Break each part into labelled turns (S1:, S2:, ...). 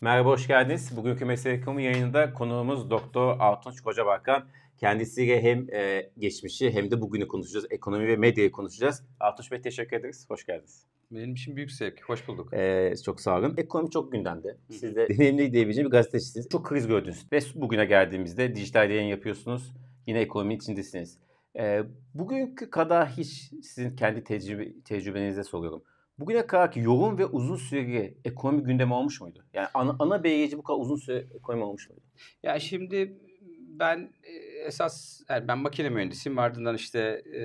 S1: Merhaba, hoş geldiniz. Bugünkü Mesele Ekonomi yayınında konuğumuz Doktor Altunç Kocabakan. Kendisiyle hem e, geçmişi hem de bugünü konuşacağız. Ekonomi ve medyayı konuşacağız. Altunç Bey teşekkür ederiz. Hoş geldiniz.
S2: Benim için büyük zevk. Hoş bulduk.
S1: Ee, çok sağ olun. Ekonomi çok gündemde. Siz de deneyimli diyebileceğim bir gazetecisiniz. Çok kriz gördünüz. Ve bugüne geldiğimizde dijital yayın yapıyorsunuz. Yine ekonominin içindesiniz. Ee, bugünkü kadar hiç sizin kendi tecrübe, tecrübenize soruyorum. Bugüne kadar ki yoğun ve uzun süreli ekonomi gündemi olmuş muydu? Yani ana, ana belirleyici bu kadar uzun süre ekonomi olmuş muydu?
S2: Ya şimdi ben e, esas yani ben makine mühendisiyim ardından işte e,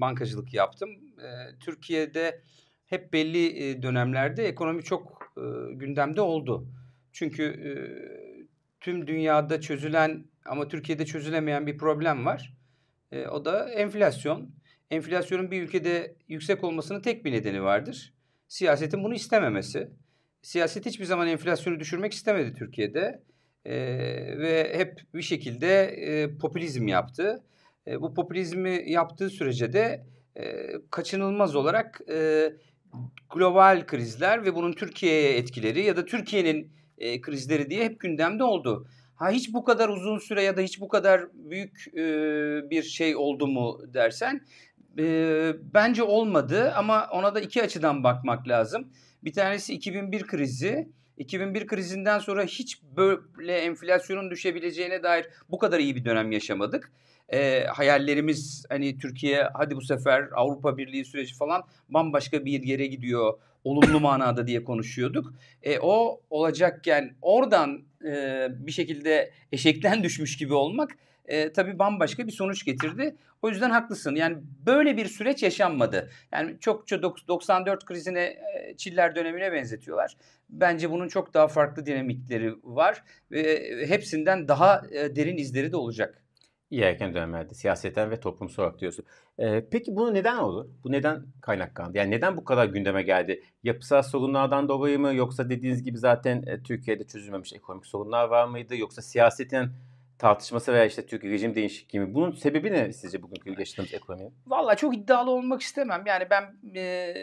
S2: bankacılık yaptım. E, Türkiye'de hep belli e, dönemlerde ekonomi çok e, gündemde oldu. Çünkü e, tüm dünyada çözülen ama Türkiye'de çözülemeyen bir problem var. E, o da enflasyon. Enflasyonun bir ülkede yüksek olmasının tek bir nedeni vardır. Siyasetin bunu istememesi. Siyaset hiçbir zaman enflasyonu düşürmek istemedi Türkiye'de. Ee, ve hep bir şekilde e, popülizm yaptı. E, bu popülizmi yaptığı sürece de e, kaçınılmaz olarak e, global krizler ve bunun Türkiye'ye etkileri ya da Türkiye'nin e, krizleri diye hep gündemde oldu. Ha hiç bu kadar uzun süre ya da hiç bu kadar büyük e, bir şey oldu mu dersen e, bence olmadı ama ona da iki açıdan bakmak lazım. Bir tanesi 2001 krizi. 2001 krizinden sonra hiç böyle enflasyonun düşebileceğine dair bu kadar iyi bir dönem yaşamadık. E, hayallerimiz hani Türkiye hadi bu sefer Avrupa Birliği süreci falan bambaşka bir yere gidiyor olumlu manada diye konuşuyorduk. E, o olacakken oradan e, bir şekilde eşekten düşmüş gibi olmak e, tabii bambaşka bir sonuç getirdi. O yüzden haklısın. Yani böyle bir süreç yaşanmadı. Yani çokça 94 krizine, Çiller dönemine benzetiyorlar. Bence bunun çok daha farklı dinamikleri var ve hepsinden daha derin izleri de olacak.
S1: İyi erken dönemlerde siyaseten ve toplumsal olarak diyorsun. Ee, peki bunu neden oldu? Bu neden kaynaklandı? Yani neden bu kadar gündeme geldi? Yapısal sorunlardan dolayı mı? Yoksa dediğiniz gibi zaten e, Türkiye'de çözülmemiş ekonomik sorunlar var mıydı? Yoksa siyasetin tartışması veya işte Türkiye rejim değişikliği mi? Bunun sebebi ne sizce bugünkü yaşadığımız ekonomi?
S2: Valla çok iddialı olmak istemem. Yani ben e,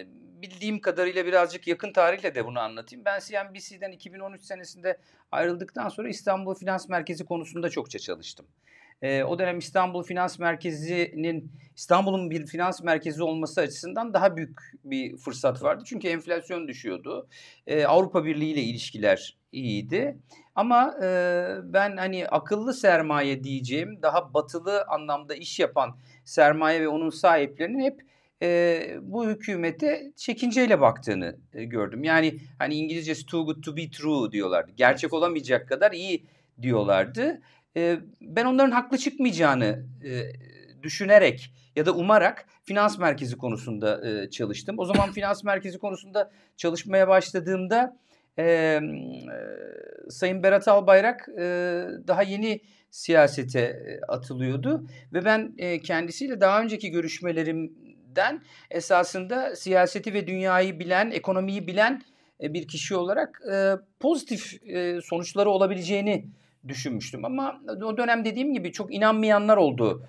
S2: bildiğim kadarıyla birazcık yakın tarihle de bunu anlatayım. Ben CNBC'den 2013 senesinde ayrıldıktan sonra İstanbul Finans Merkezi konusunda çokça çalıştım. E, o dönem İstanbul Finans Merkezi'nin İstanbul'un bir finans merkezi olması açısından daha büyük bir fırsat vardı. Çünkü enflasyon düşüyordu. E, Avrupa Birliği ile ilişkiler iyiydi. Ama e, ben hani akıllı sermaye diyeceğim daha batılı anlamda iş yapan sermaye ve onun sahiplerinin hep e, bu hükümete çekinceyle baktığını e, gördüm. Yani hani İngilizcesi too good to be true diyorlardı. Gerçek olamayacak kadar iyi diyorlardı. E, ben onların haklı çıkmayacağını e, düşünerek ya da umarak finans merkezi konusunda e, çalıştım. O zaman finans merkezi konusunda çalışmaya başladığımda e, Sayın Berat Albayrak e, daha yeni siyasete atılıyordu ve ben e, kendisiyle daha önceki görüşmelerimden esasında siyaseti ve dünyayı bilen, ekonomiyi bilen e, bir kişi olarak e, pozitif e, sonuçları olabileceğini düşünmüştüm. Ama o dönem dediğim gibi çok inanmayanlar oldu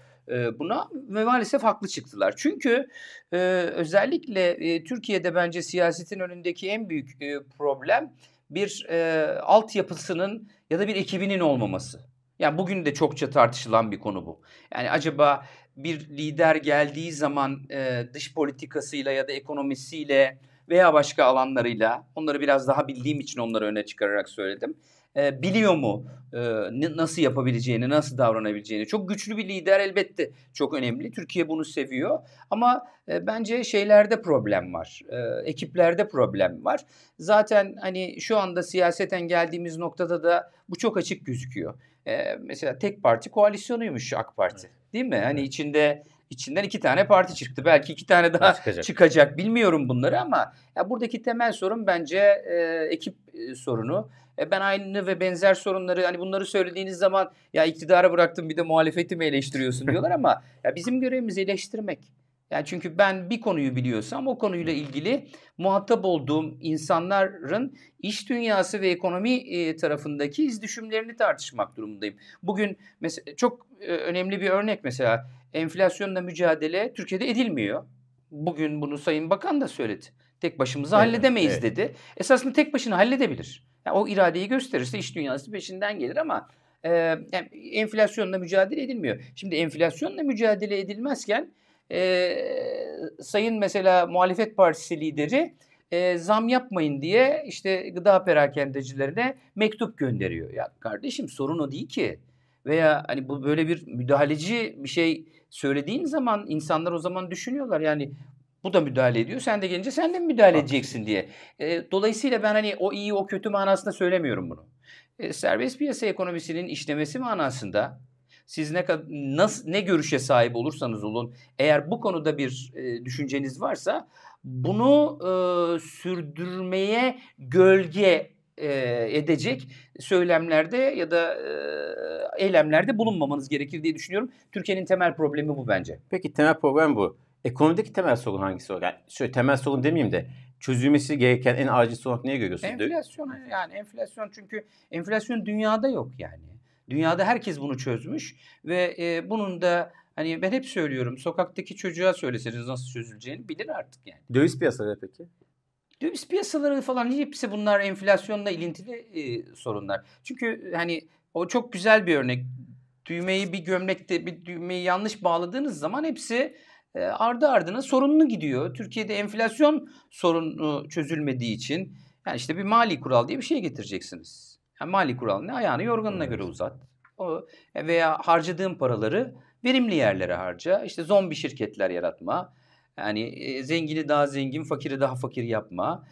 S2: buna ve maalesef haklı çıktılar. Çünkü e, özellikle e, Türkiye'de bence siyasetin önündeki en büyük e, problem bir e, altyapısının ya da bir ekibinin olmaması. Yani bugün de çokça tartışılan bir konu bu. Yani acaba bir lider geldiği zaman e, dış politikasıyla ya da ekonomisiyle veya başka alanlarıyla onları biraz daha bildiğim için onları öne çıkararak söyledim e, biliyor mu e, nasıl yapabileceğini, nasıl davranabileceğini. Çok güçlü bir lider elbette çok önemli. Türkiye bunu seviyor ama e, bence şeylerde problem var. E, ekiplerde problem var. Zaten hani şu anda siyaseten geldiğimiz noktada da bu çok açık gözüküyor. E, mesela tek parti koalisyonuymuş AK Parti. Değil mi? Hani içinde içinden iki tane parti çıktı. Belki iki tane daha çıkacak. çıkacak. Bilmiyorum bunları ama ya buradaki temel sorun bence e, ekip e, sorunu. E, ben aynı ve benzer sorunları hani bunları söylediğiniz zaman ya iktidara bıraktım bir de muhalefeti mi eleştiriyorsun diyorlar ama ya bizim görevimiz eleştirmek. Yani çünkü ben bir konuyu biliyorsam o konuyla ilgili muhatap olduğum insanların iş dünyası ve ekonomi e, tarafındaki iz düşümlerini tartışmak durumundayım. Bugün mesela çok e, önemli bir örnek mesela enflasyonla mücadele Türkiye'de edilmiyor. Bugün bunu Sayın Bakan da söyledi. Tek başımıza
S1: Evet,
S2: halledemeyiz
S1: evet.
S2: dedi. Esasında tek başına halledebilir. Yani o iradeyi gösterirse iş dünyası peşinden gelir ama e, yani enflasyonla mücadele edilmiyor. Şimdi enflasyonla mücadele edilmezken e, sayın mesela muhalefet partisi lideri e, zam yapmayın diye işte gıda perakendecilerine mektup gönderiyor. Ya kardeşim sorun o değil ki. Veya hani bu böyle bir müdahaleci bir şey söylediğin zaman insanlar o zaman düşünüyorlar yani bu da müdahale ediyor. Sen de gelince sen de mi müdahale edeceksin diye. E, dolayısıyla ben hani o iyi o kötü manasında söylemiyorum bunu. E, serbest piyasa ekonomisinin işlemesi manasında siz ne nasıl ne görüşe sahip olursanız olun eğer bu konuda bir e, düşünceniz varsa bunu e, sürdürmeye gölge e, edecek söylemlerde ya da e, eylemlerde bulunmamanız gerekir diye düşünüyorum. Türkiye'nin temel problemi bu bence.
S1: Peki temel problem bu. Ekonomideki temel sorun hangisi? Yani şöyle temel sorun demeyeyim de çözülmesi gereken en acil sorun neye görüyorsunuz?
S2: Enflasyon yani enflasyon çünkü enflasyon dünyada yok yani. Dünyada herkes bunu çözmüş ve e, bunun da hani ben hep söylüyorum sokaktaki çocuğa söyleseniz nasıl çözüleceğini bilir artık yani.
S1: Döviz piyasaları peki?
S2: Döviz piyasaları falan hepsi bunlar enflasyonla ilintili e, sorunlar. Çünkü hani o çok güzel bir örnek. Düğmeyi bir gömlekte bir düğmeyi yanlış bağladığınız zaman hepsi e, ardı ardına sorunlu gidiyor. Türkiye'de enflasyon sorunu çözülmediği için yani işte bir mali kural diye bir şey getireceksiniz. Yani mali kural ne? Ayağını yorganına
S1: Evet.
S2: göre uzat. O veya harcadığın paraları verimli yerlere harca. İşte zombi şirketler yaratma. Yani zengini daha zengin, fakiri daha fakir yapma.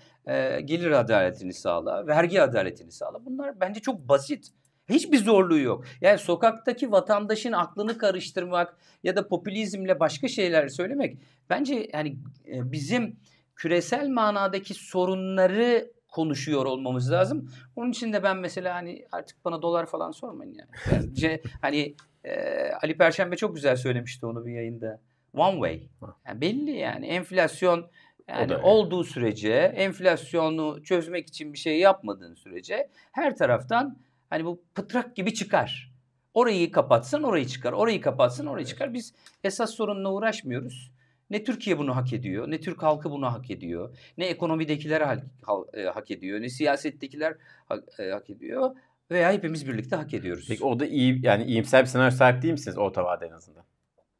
S2: Gelir adaletini sağla, vergi adaletini sağla. Bunlar bence çok basit. Hiçbir zorluğu yok. Yani sokaktaki vatandaşın aklını karıştırmak ya da popülizmle başka şeyler söylemek bence yani bizim küresel manadaki sorunları konuşuyor olmamız lazım. Onun için de ben mesela hani artık bana dolar falan sormayın yani. Bence hani e, Ali Perşembe çok güzel söylemişti onu bir yayında. One way. Yani belli yani enflasyon yani
S1: da
S2: olduğu sürece enflasyonu çözmek için bir şey yapmadığın sürece her taraftan hani bu pıtrak gibi çıkar. Orayı kapatsan orayı çıkar. Orayı kapatsan orayı çıkar. Biz esas sorunla uğraşmıyoruz. Ne Türkiye bunu hak ediyor, ne Türk halkı bunu hak ediyor, ne ekonomidekiler hak, hal- e, hak ediyor, ne siyasettekiler hak, e, hak ediyor veya hepimiz birlikte hak ediyoruz.
S1: Peki orada iyi yani iyimser bir senaryo sahip değil misiniz orta vade en azından?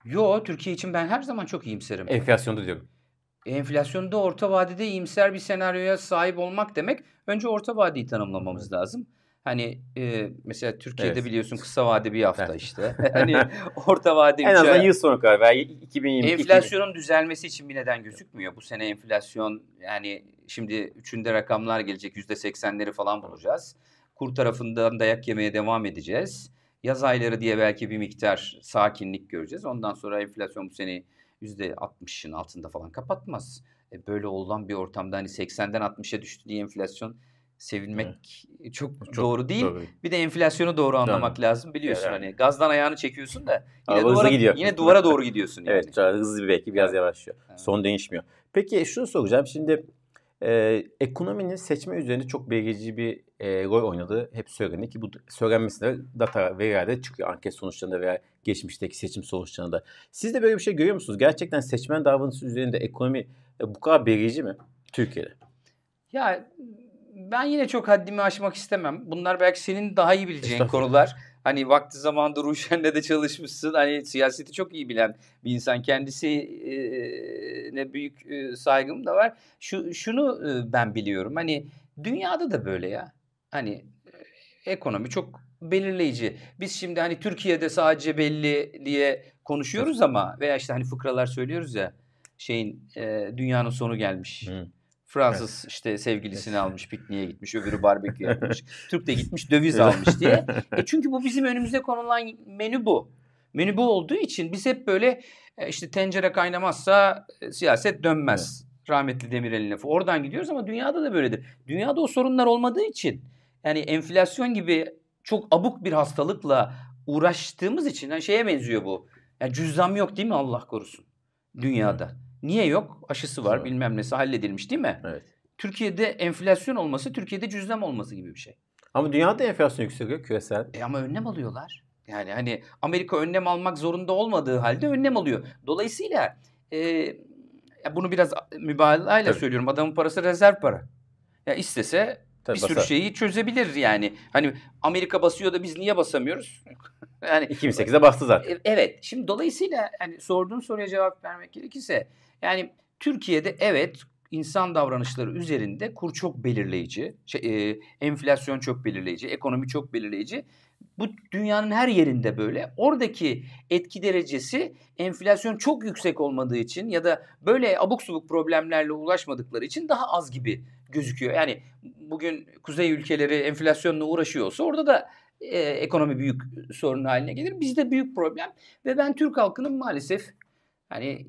S2: Yo Türkiye için ben her zaman çok iyimserim.
S1: Enflasyonda diyorum.
S2: Enflasyonda orta vadede iyimser bir senaryoya sahip olmak demek önce orta vadeyi tanımlamamız lazım. Hani e, mesela Türkiye'de
S1: Evet.
S2: biliyorsun kısa vade bir hafta
S1: Evet.
S2: işte. hani orta vade
S1: En azından yıl sonu kadar veya 2022.
S2: Enflasyonun düzelmesi için bir neden gözükmüyor. Bu sene enflasyon yani şimdi üçünde rakamlar gelecek yüzde seksenleri falan bulacağız. Kur tarafından dayak yemeye devam edeceğiz. Yaz ayları diye belki bir miktar sakinlik göreceğiz. Ondan sonra enflasyon bu sene yüzde 60'ın altında falan kapatmaz. E böyle olan bir ortamda hani 80'den 60'a düştü diye enflasyon sevinmek çok,
S1: Çok
S2: doğru değil.
S1: Doğru.
S2: Bir de enflasyonu doğru anlamak lazım biliyorsun
S1: Evet.
S2: hani gazdan ayağını çekiyorsun da yine
S1: Araba
S2: duvara
S1: gidiyor.
S2: yine duvara doğru gidiyorsun yani.
S1: Evet, hızlı bir belki biraz
S2: Evet.
S1: yavaşlıyor.
S2: Evet.
S1: Son değişmiyor. Peki şunu soracağım. Şimdi e, ekonominin seçme üzerinde çok belirleyici bir e, rol oynadığı hep söylenir ki bu söylenmesinde data verilerde çıkıyor anket sonuçlarında veya geçmişteki seçim sonuçlarında. Siz de böyle bir şey görüyor musunuz? Gerçekten seçmen davranışı üzerinde ekonomi e, bu kadar belirleyici mi Türkiye'de?
S2: Ya ben yine çok haddimi aşmak istemem. Bunlar belki senin daha iyi bileceğin konular. Hani vakti zamanında Ruşen'le de çalışmışsın. Hani siyaseti çok iyi bilen bir insan. Kendisine büyük saygım da var. Şu şunu ben biliyorum. Hani dünyada da böyle ya. Hani ekonomi çok belirleyici. Biz şimdi hani Türkiye'de sadece belli diye konuşuyoruz ama veya işte hani fıkralar söylüyoruz ya şeyin e, dünyanın sonu gelmiş.
S1: Hı.
S2: Fransız işte sevgilisini almış, pikniğe gitmiş, öbürü barbekü yapmış. Türk de gitmiş, döviz almış diye. E çünkü bu bizim önümüze konulan menü bu. Menü bu olduğu için biz hep böyle e, işte tencere kaynamazsa e, siyaset dönmez. Rahmetli Demirel'in lafı. Oradan gidiyoruz ama dünyada da böyledir. Dünyada o sorunlar olmadığı için yani enflasyon gibi çok abuk bir hastalıkla uğraştığımız için yani şeye benziyor bu. Yani cüzdan yok değil mi Allah korusun dünyada? Niye yok? Aşısı var,
S1: Evet.
S2: bilmem nesi halledilmiş değil mi?
S1: Evet.
S2: Türkiye'de enflasyon olması, Türkiye'de cüzdan olması gibi bir şey.
S1: Ama dünyada enflasyon yükseliyor küresel.
S2: E ama önlem alıyorlar. Yani hani Amerika önlem almak zorunda olmadığı halde önlem alıyor. Dolayısıyla e, bunu biraz mübalağayla
S1: Tabii.
S2: söylüyorum. Adamın parası rezerv para. Ya istese
S1: Tabii
S2: bir sürü
S1: basar.
S2: şeyi çözebilir yani. Hani Amerika basıyor da biz niye basamıyoruz? yani
S1: 2008'de bastı zaten.
S2: E- Evet. Şimdi dolayısıyla hani sorduğun soruya cevap vermek gerekirse yani Türkiye'de evet insan davranışları üzerinde kur çok belirleyici, şey, e, enflasyon çok belirleyici, ekonomi çok belirleyici. Bu dünyanın her yerinde böyle. Oradaki etki derecesi enflasyon çok yüksek olmadığı için ya da böyle abuk subuk problemlerle ulaşmadıkları için daha az gibi gözüküyor. Yani bugün kuzey ülkeleri enflasyonla uğraşıyorsa orada da e, ekonomi büyük sorun haline gelir. Bizde büyük problem ve ben Türk halkının maalesef hani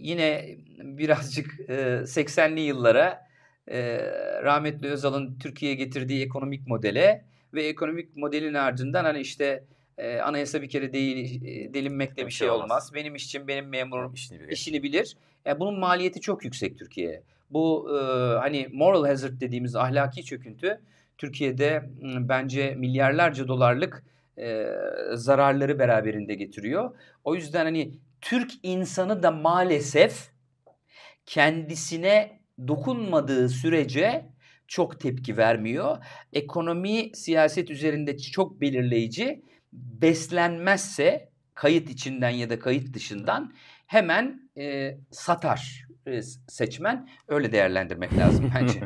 S2: yine birazcık e, 80'li yıllara e, rahmetli Özal'ın Türkiye'ye getirdiği ekonomik modele ve ekonomik modelin ardından hani işte e, anayasa bir kere değil delinmekle bir şey olmaz. Benim işçim benim memurum
S1: İşini bilir.
S2: işini bilir. Yani bunun maliyeti çok yüksek Türkiye'ye. Bu e, hani moral hazard dediğimiz ahlaki çöküntü Türkiye'de bence milyarlarca dolarlık e, zararları beraberinde getiriyor. O yüzden hani Türk insanı da maalesef kendisine dokunmadığı sürece çok tepki vermiyor. Ekonomi siyaset üzerinde çok belirleyici. Beslenmezse kayıt içinden ya da kayıt dışından hemen e, satar e, seçmen. Öyle değerlendirmek lazım bence.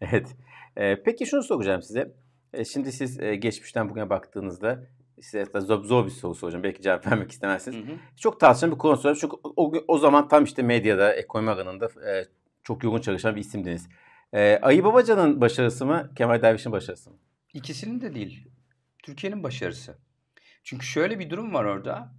S1: evet. Ee, peki şunu soracağım size. Ee, şimdi siz e, geçmişten bugüne baktığınızda size da zor, zor bir soru soracağım. Belki cevap vermek istemezsiniz.
S2: Hı hı.
S1: Çok tartışılan bir konu soracağım. Çünkü o, o zaman tam işte medyada, ekonomi alanında e, çok yoğun çalışan bir isimdiniz. E, Ayı Babacan'ın başarısı mı, Kemal Derviş'in başarısı mı?
S2: İkisinin de değil. Türkiye'nin başarısı. Çünkü şöyle bir durum var orada.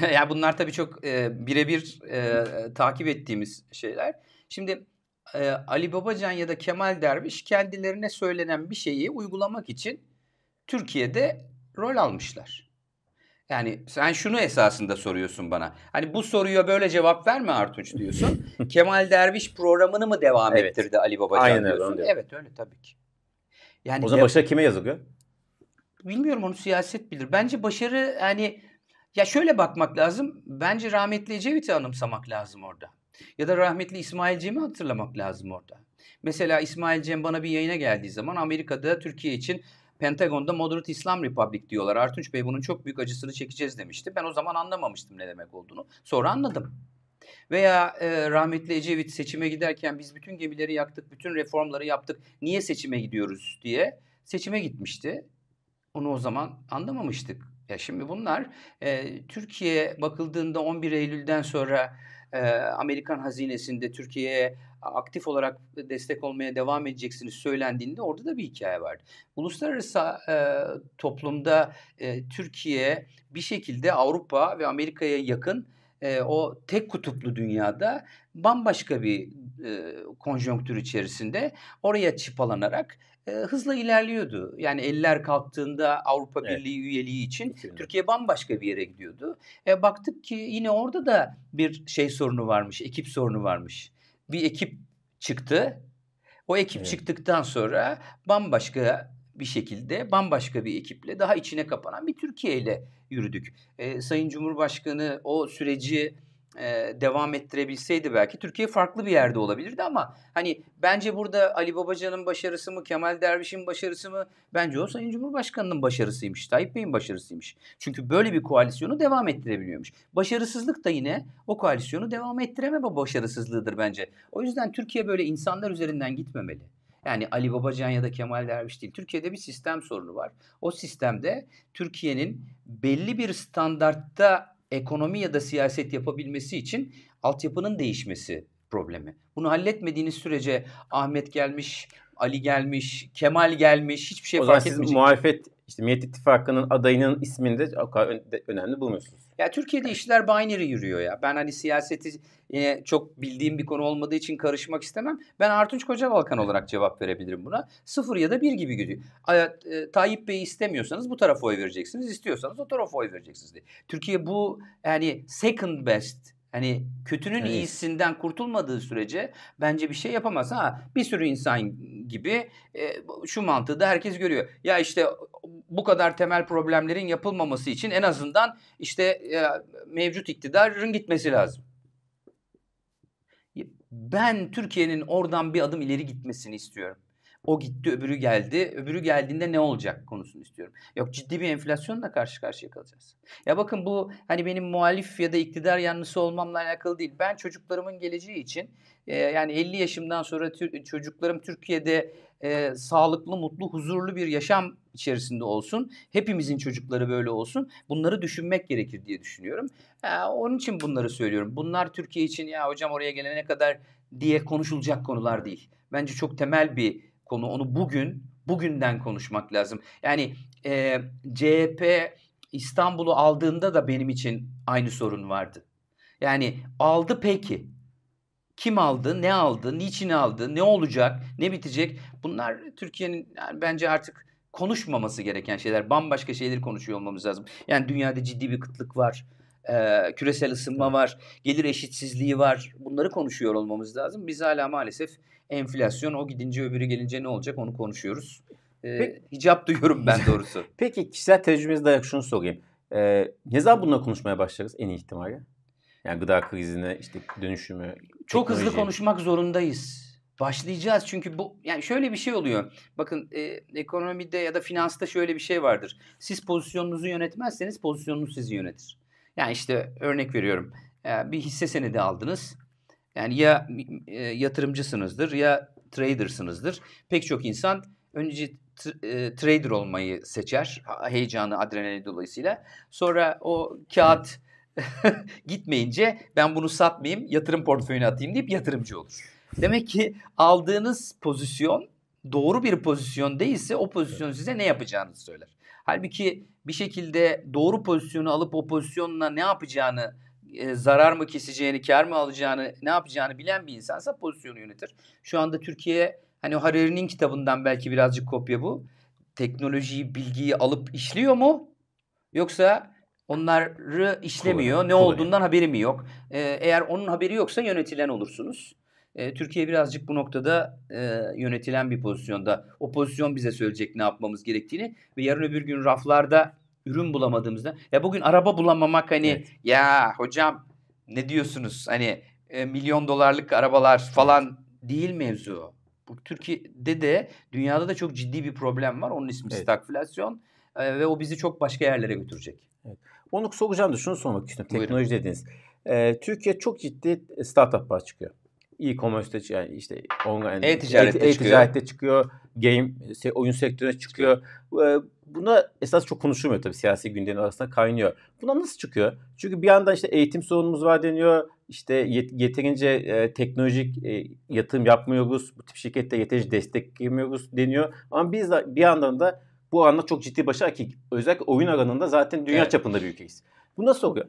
S2: ya bunlar tabii çok e, birebir e, takip ettiğimiz şeyler. Şimdi e, Ali Babacan ya da Kemal Derviş kendilerine söylenen bir şeyi uygulamak için Türkiye'de rol almışlar. Yani sen şunu esasında soruyorsun bana. Hani bu soruya böyle cevap verme Artunç diyorsun. Kemal Derviş programını mı devam
S1: Evet.
S2: ettirdi Ali Babacan
S1: Aynen öyle,
S2: diyorsun?
S1: diyorum.
S2: Evet öyle tabii ki. Yani
S1: O zaman
S2: de-
S1: başarı kime yazılıyor?
S2: Bilmiyorum onu siyaset bilir. Bence başarı yani ya şöyle bakmak lazım. Bence rahmetli Ecevit'i anımsamak lazım orada. Ya da rahmetli İsmail Cem'i hatırlamak lazım orada. Mesela İsmail Cem bana bir yayına geldiği zaman Amerika'da Türkiye için Pentagon'da Moderate Islam Republic diyorlar. Artunç Bey bunun çok büyük acısını çekeceğiz demişti. Ben o zaman anlamamıştım ne demek olduğunu. Sonra anladım. Veya e, rahmetli Ecevit seçime giderken biz bütün gemileri yaktık, bütün reformları yaptık. Niye seçime gidiyoruz diye seçime gitmişti. Onu o zaman anlamamıştık. Ya şimdi bunlar e, Türkiye bakıldığında 11 Eylül'den sonra e, Amerikan hazinesinde Türkiye'ye aktif olarak destek olmaya devam edeceksiniz söylendiğinde orada da bir hikaye vardı. Uluslararası e, toplumda e, Türkiye bir şekilde Avrupa ve Amerika'ya yakın e, o tek kutuplu dünyada bambaşka bir e, konjonktür içerisinde oraya çıpalanarak e, hızla ilerliyordu. Yani eller kalktığında Avrupa
S1: Evet.
S2: Birliği üyeliği için
S1: 2004.
S2: Türkiye bambaşka bir yere gidiyordu. E, baktık ki yine orada da bir şey sorunu varmış, ekip sorunu varmış. Bir ekip çıktı. O ekip
S1: Evet.
S2: çıktıktan sonra bambaşka bir şekilde bambaşka bir ekiple daha içine kapanan bir Türkiye ile yürüdük. E, Sayın Cumhurbaşkanı o süreci e, devam ettirebilseydi belki Türkiye farklı bir yerde olabilirdi ama hani bence burada Ali Babacan'ın başarısı mı, Kemal Derviş'in başarısı mı? Bence o Sayın Cumhurbaşkanı'nın başarısıymış, Tayyip Bey'in başarısıymış. Çünkü böyle bir koalisyonu devam ettirebiliyormuş. Başarısızlık da yine o koalisyonu devam ettirememe başarısızlığıdır bence. O yüzden Türkiye böyle insanlar üzerinden gitmemeli. Yani Ali Babacan ya da Kemal Derviş değil. Türkiye'de bir sistem sorunu var. O sistemde Türkiye'nin belli bir standartta ekonomi ya da siyaset yapabilmesi için altyapının değişmesi problemi. Bunu halletmediğiniz sürece Ahmet gelmiş, Ali gelmiş, Kemal gelmiş hiçbir şey
S1: o zaman
S2: fark
S1: siz
S2: etmeyecek.
S1: muhalefet, işte Millet İttifakı'nın adayının ismini de o kadar önemli bulmuyorsunuz.
S2: Ya Türkiye'de işler binary yürüyor ya. Ben hani siyaseti yine çok bildiğim bir konu olmadığı için karışmak istemem. Ben Artunç Kocabalkan olarak cevap verebilirim buna. Sıfır ya da bir gibi gidiyor. E, Tayyip Bey'i istemiyorsanız bu tarafa oy vereceksiniz. İstiyorsanız o tarafa oy vereceksiniz diye. Türkiye bu yani second best Hani kötünün
S1: Evet.
S2: iyisinden kurtulmadığı sürece bence bir şey yapamaz. Ha bir sürü insan gibi e, şu mantığı da herkes görüyor. Ya işte bu kadar temel problemlerin yapılmaması için en azından işte e, mevcut iktidarın gitmesi lazım. Ben Türkiye'nin oradan bir adım ileri gitmesini istiyorum. O gitti öbürü geldi. Öbürü geldiğinde ne olacak konusunu istiyorum. Yok ciddi bir enflasyonla karşı karşıya kalacağız. Ya bakın bu hani benim muhalif ya da iktidar yanlısı olmamla alakalı değil. Ben çocuklarımın geleceği için e, yani 50 yaşımdan sonra tür, çocuklarım Türkiye'de e, sağlıklı, mutlu, huzurlu bir yaşam içerisinde olsun. Hepimizin çocukları böyle olsun. Bunları düşünmek gerekir diye düşünüyorum. E, onun için bunları söylüyorum. Bunlar Türkiye için ya hocam oraya gelene kadar diye konuşulacak konular değil. Bence çok temel bir konu. Onu bugün, bugünden konuşmak lazım. Yani e, CHP İstanbul'u aldığında da benim için aynı sorun vardı. Yani aldı peki. Kim aldı, ne aldı, niçin aldı, ne olacak, ne bitecek? Bunlar Türkiye'nin yani bence artık konuşmaması gereken şeyler. Bambaşka şeyleri konuşuyor olmamız lazım. Yani dünyada ciddi bir kıtlık var. E, küresel ısınma var. Gelir eşitsizliği var. Bunları konuşuyor olmamız lazım. Biz hala maalesef enflasyon o gidince öbürü gelince ne olacak onu konuşuyoruz. E,
S1: Peki-
S2: hicap duyuyorum ben doğrusu.
S1: Peki kişisel tecrübenize dayalı şunu sorayım. Ee, ne zaman bunları konuşmaya başlarız en iyi ihtimalle? Yani gıda krizine, işte dönüşümü,
S2: Çok hızlı
S1: teknoloji.
S2: konuşmak zorundayız. Başlayacağız çünkü bu yani şöyle bir şey oluyor. Bakın e, ekonomide ya da finansta şöyle bir şey vardır. Siz pozisyonunuzu yönetmezseniz pozisyonunuz sizi yönetir. Yani işte örnek veriyorum. E, bir hisse senedi aldınız. Yani ya e, yatırımcısınızdır ya tradersınızdır. Pek çok insan önce e, trader olmayı seçer. Heyecanı, adrenalini dolayısıyla. Sonra o kağıt gitmeyince ben bunu satmayayım, yatırım portföyüne atayım deyip yatırımcı olur. Demek ki aldığınız pozisyon doğru bir pozisyon değilse o pozisyon size ne yapacağını söyler. Halbuki bir şekilde doğru pozisyonu alıp o pozisyonla ne yapacağını, e, zarar mı keseceğini, kar mı alacağını, ne yapacağını bilen bir insansa pozisyonu yönetir. Şu anda Türkiye hani Harari'nin kitabından belki birazcık kopya bu. Teknolojiyi, bilgiyi alıp işliyor mu? Yoksa onları işlemiyor.
S1: Kullanıyor,
S2: Ne
S1: kullanıyor.
S2: olduğundan haberi mi yok? Ee, eğer onun haberi yoksa yönetilen olursunuz. Ee, Türkiye birazcık bu noktada e, yönetilen bir pozisyonda. O pozisyon bize söyleyecek ne yapmamız gerektiğini ve yarın öbür gün raflarda ürün bulamadığımızda ya bugün araba bulamamak hani
S1: Evet.
S2: ya hocam ne diyorsunuz hani e, milyon dolarlık arabalar falan değil mevzu. Bu Türkiye'de de dünyada da çok ciddi bir problem var. Onun ismi
S1: Evet.
S2: stagflasyon E, ve o bizi çok başka yerlere götürecek.
S1: Onu soracağım da şunu sormak istiyorum.
S2: Buyurun.
S1: Teknoloji dediniz. Ee, Türkiye çok ciddi startuplar çıkıyor. E-commerce'te yani işte online
S2: E-ticarette
S1: e-
S2: çıkıyor.
S1: e-ticarette çıkıyor. Game oyun sektörüne çıkıyor. Ee, Buna esas çok konuşulmuyor tabii siyasi gündemin arasında kaynıyor. Buna nasıl çıkıyor? Çünkü bir yandan işte eğitim sorunumuz var deniyor. İşte yet- yeterince e, teknolojik e, yatırım yapmıyoruz. Bu tip şirkette yeterince desteklemiyoruz deniyor. Ama biz de, bir yandan da bu anda çok ciddi başarı ki özellikle oyun alanında zaten dünya
S2: Evet.
S1: çapında bir ülkeyiz. Bu nasıl oluyor?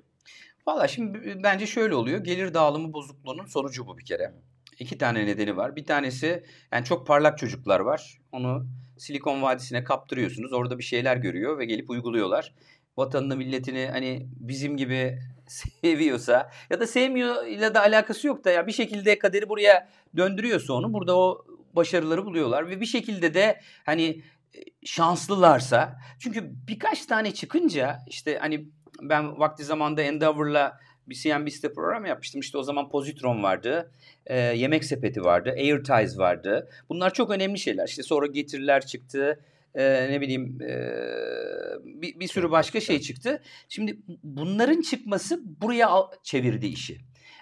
S2: Valla şimdi bence şöyle oluyor. Gelir dağılımı bozukluğunun sonucu bu bir kere. İki tane nedeni var. Bir tanesi yani çok parlak çocuklar var. Onu Silikon Vadisi'ne kaptırıyorsunuz. Orada bir şeyler görüyor ve gelip uyguluyorlar. Vatanını, milletini hani bizim gibi seviyorsa ya da sevmiyor ile de alakası yok da ya bir şekilde kaderi buraya döndürüyorsa onu burada o başarıları buluyorlar ve bir şekilde de hani e, şanslılarsa çünkü birkaç tane çıkınca işte hani ben vakti zamanda Endeavor'la bir CNBC'de program yapmıştım. İşte o zaman Positron vardı. e, yemek sepeti vardı. Airties vardı. Bunlar çok önemli şeyler. İşte sonra getiriler çıktı. e, ne bileyim e, bir, bir sürü başka şey çıktı. Şimdi bunların çıkması buraya al- çevirdi işi.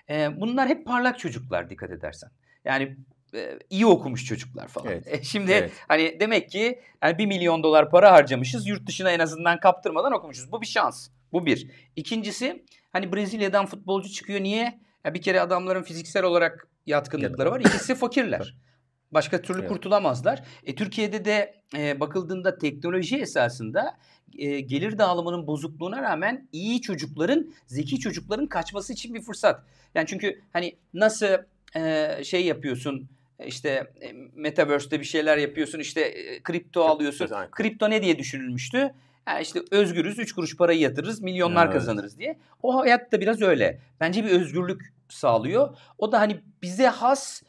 S2: E, bunlar hep parlak çocuklar dikkat edersen. Yani e, iyi okumuş çocuklar falan.
S1: Evet.
S2: E, şimdi
S1: Evet.
S2: hani demek ki yani 1 milyon dolar para harcamışız. Yurt dışına en azından kaptırmadan okumuşuz. Bu bir şans. Bu bir. İkincisi hani Brezilya'dan futbolcu çıkıyor. Niye? Ya bir kere adamların fiziksel olarak yatkınlıkları var. İkisi fakirler. Başka türlü
S1: Evet.
S2: kurtulamazlar. E, Türkiye'de de e, bakıldığında teknoloji esasında e, gelir dağılımının bozukluğuna rağmen iyi çocukların, zeki çocukların kaçması için bir fırsat. Yani çünkü hani nasıl e, şey yapıyorsun işte e, metaverse'te bir şeyler yapıyorsun işte e, kripto alıyorsun. Kripto ne diye düşünülmüştü? Yani işte özgürüz, 3 kuruş parayı yatırırız, milyonlar
S1: Evet.
S2: kazanırız diye. O hayat da biraz öyle. Bence bir özgürlük sağlıyor. O da hani bize has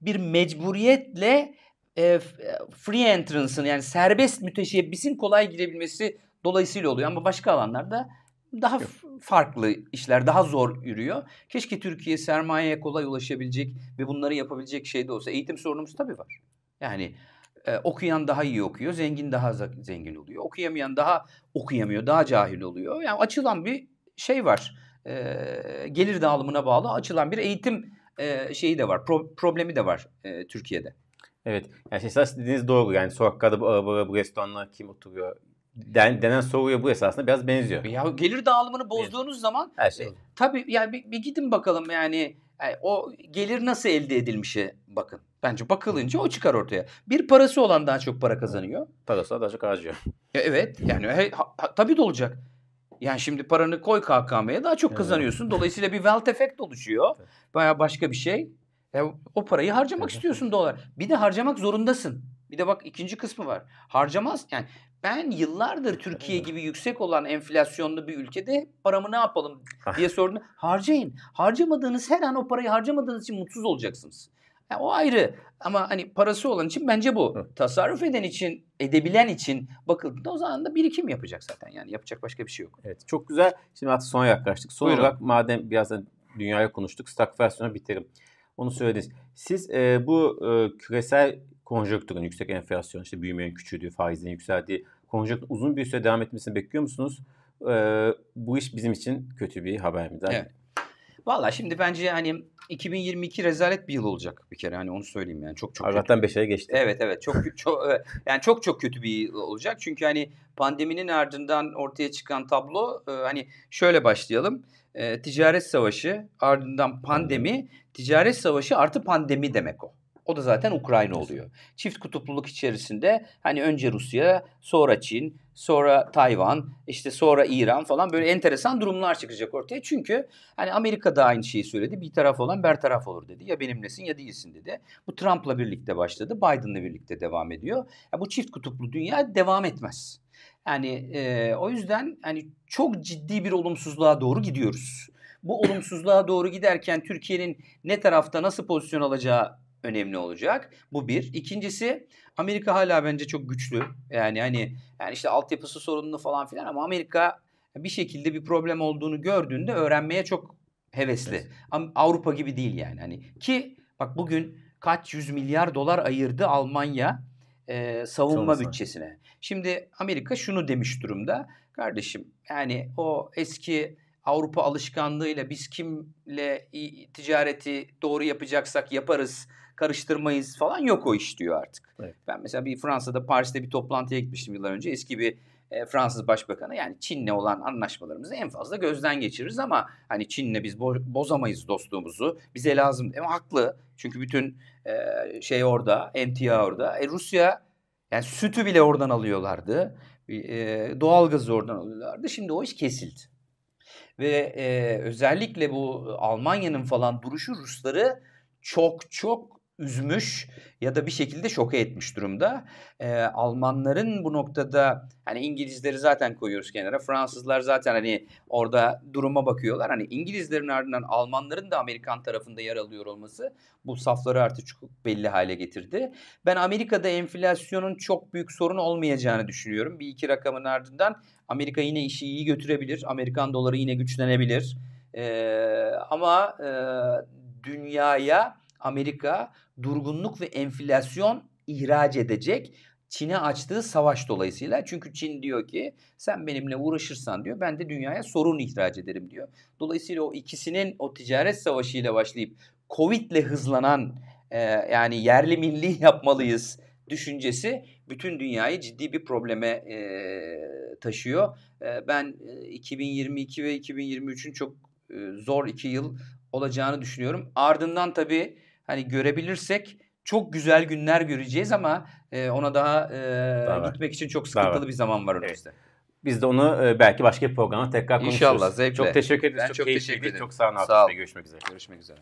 S2: bir mecburiyetle e, f- free entrance'ın yani serbest müteşebbisin kolay girebilmesi dolayısıyla oluyor. Ama başka alanlarda daha f- farklı işler, daha zor yürüyor. Keşke Türkiye sermayeye kolay ulaşabilecek ve bunları yapabilecek şey de olsa. Eğitim sorunumuz tabii var. Yani e, okuyan daha iyi okuyor, zengin daha zengin oluyor. Okuyamayan daha okuyamıyor, daha cahil oluyor. Yani açılan bir şey var. E, gelir dağılımına bağlı açılan bir eğitim e, şeyi de var, pro- problemi de var e, Türkiye'de.
S1: Evet. Yani şey esas dediğiniz doğru. Yani sokaklarda bu arabalar, bu restoranlar kim oturuyor? Den, denen soruya bu esasında biraz benziyor.
S2: Ya gelir dağılımını bozduğunuz zaman
S1: Her şey.
S2: E, Tabii yani bir, bir gidin bakalım yani, yani o gelir nasıl elde edilmişe bakın. Bence bakılınca o çıkar ortaya. Bir parası olan daha çok para kazanıyor.
S1: Parası daha çok harcıyor.
S2: Evet yani he, ha- ha- tabii de olacak. Yani şimdi paranı koy KKM'ye daha çok kazanıyorsun. Dolayısıyla bir wealth effect oluşuyor. Baya başka bir şey. E, o parayı harcamak istiyorsun dolar. Bir de harcamak zorundasın. Bir de bak ikinci kısmı var. Harcamaz yani ben yıllardır Türkiye gibi yüksek olan enflasyonlu bir ülkede paramı ne yapalım
S1: Ah.
S2: diye sordum. Harcayın. Harcamadığınız her an o parayı harcamadığınız için mutsuz olacaksınız. Ya o ayrı ama hani parası olan için bence bu.
S1: Hı.
S2: Tasarruf eden için, edebilen için bakıldığında o zaman da birikim yapacak zaten. Yani yapacak başka bir şey yok.
S1: Evet. Çok güzel. Şimdi artık sona yaklaştık. Son
S2: Buyurun.
S1: olarak madem birazdan dünyaya konuştuk. Stagflasyona biterim. Onu söylediniz. Siz e, bu e, küresel konjonktürün yüksek enflasyon, işte büyümeyen küçüldüğü, faizlerin yükseldiği konjonktürün uzun bir süre devam etmesini bekliyor musunuz? E, bu iş bizim için kötü bir haber mi?
S2: Evet. Valla şimdi bence hani 2022 rezalet bir yıl olacak bir kere hani onu söyleyeyim yani çok çok kötü.
S1: Allah'tan 5 aya geçti.
S2: Evet evet çok çok evet. yani çok çok kötü bir yıl olacak. Çünkü hani pandeminin ardından ortaya çıkan tablo e, hani şöyle başlayalım. E, ticaret savaşı ardından pandemi, ticaret savaşı artı pandemi demek o. O da zaten Ukrayna oluyor. Çift kutupluluk içerisinde hani önce Rusya, sonra Çin, sonra Tayvan, işte sonra İran falan böyle enteresan durumlar çıkacak ortaya. Çünkü hani Amerika da aynı şeyi söyledi. Bir taraf olan bertaraf olur dedi. Ya benimlesin ya değilsin dedi. Bu Trump'la birlikte başladı. Biden'la birlikte devam ediyor. Ya bu çift kutuplu dünya devam etmez. Yani e, o yüzden hani çok ciddi bir olumsuzluğa doğru gidiyoruz. Bu olumsuzluğa doğru giderken Türkiye'nin ne tarafta nasıl pozisyon alacağı önemli olacak. Bu bir. İkincisi Amerika hala bence çok güçlü. Yani hani yani işte altyapısı sorunlu falan filan ama Amerika bir şekilde bir problem olduğunu gördüğünde öğrenmeye çok hevesli.
S1: Evet.
S2: Avrupa gibi değil yani. Hani ki bak bugün kaç yüz milyar dolar ayırdı Almanya e, savunma
S1: Savunmasına.
S2: bütçesine. Şimdi Amerika şunu demiş durumda. Kardeşim yani o eski Avrupa alışkanlığıyla biz kimle ticareti doğru yapacaksak yaparız, karıştırmayız falan yok o iş diyor artık.
S1: Evet.
S2: Ben mesela bir Fransa'da Paris'te bir toplantıya gitmiştim yıllar önce. Eski bir e, Fransız Başbakanı yani Çin'le olan anlaşmalarımızı en fazla gözden geçiririz ama hani Çin'le biz bo- bozamayız dostluğumuzu. Bize lazım. Ama haklı. Çünkü bütün e, şey orada, emtia orada. E, Rusya yani sütü bile oradan alıyorlardı. E, doğalgazı oradan alıyorlardı. Şimdi o iş kesildi. Ve e, özellikle bu Almanya'nın falan duruşu Rusları çok çok üzmüş ya da bir şekilde şoke etmiş durumda. E, Almanların bu noktada hani İngilizleri zaten koyuyoruz kenara. Fransızlar zaten hani orada duruma bakıyorlar. Hani İngilizlerin ardından Almanların da Amerikan tarafında yer alıyor olması bu safları artık çok belli hale getirdi. Ben Amerika'da enflasyonun çok büyük sorun olmayacağını düşünüyorum. Bir iki rakamın ardından Amerika yine işi iyi götürebilir. Amerikan doları yine güçlenebilir. Ee, ama e, dünyaya Amerika durgunluk ve enflasyon ihraç edecek. Çin'e açtığı savaş dolayısıyla. Çünkü Çin diyor ki sen benimle uğraşırsan diyor ben de dünyaya sorun ihraç ederim diyor. Dolayısıyla o ikisinin o ticaret savaşıyla başlayıp Covid'le hızlanan e, yani yerli milli yapmalıyız düşüncesi bütün dünyayı ciddi bir probleme e, taşıyor. E, ben e, 2022 ve 2023'ün çok e, zor iki yıl olacağını düşünüyorum. Ardından tabii hani görebilirsek çok güzel günler göreceğiz ama e, ona daha, e,
S1: Daha var.
S2: gitmek için çok
S1: Daha
S2: sıkıntılı
S1: var.
S2: bir zaman var
S1: Evet.
S2: önümüzde.
S1: Biz de onu e, belki başka bir programda tekrar konuşuruz.
S2: İnşallah, zevkle.
S1: Çok teşekkür ederiz.
S2: Ben
S1: çok,
S2: çok teşekkür ederim.
S1: Çok sağ olun.
S2: Sağ
S1: Sağ
S2: olun.
S1: Görüşmek üzere.
S2: Görüşmek üzere.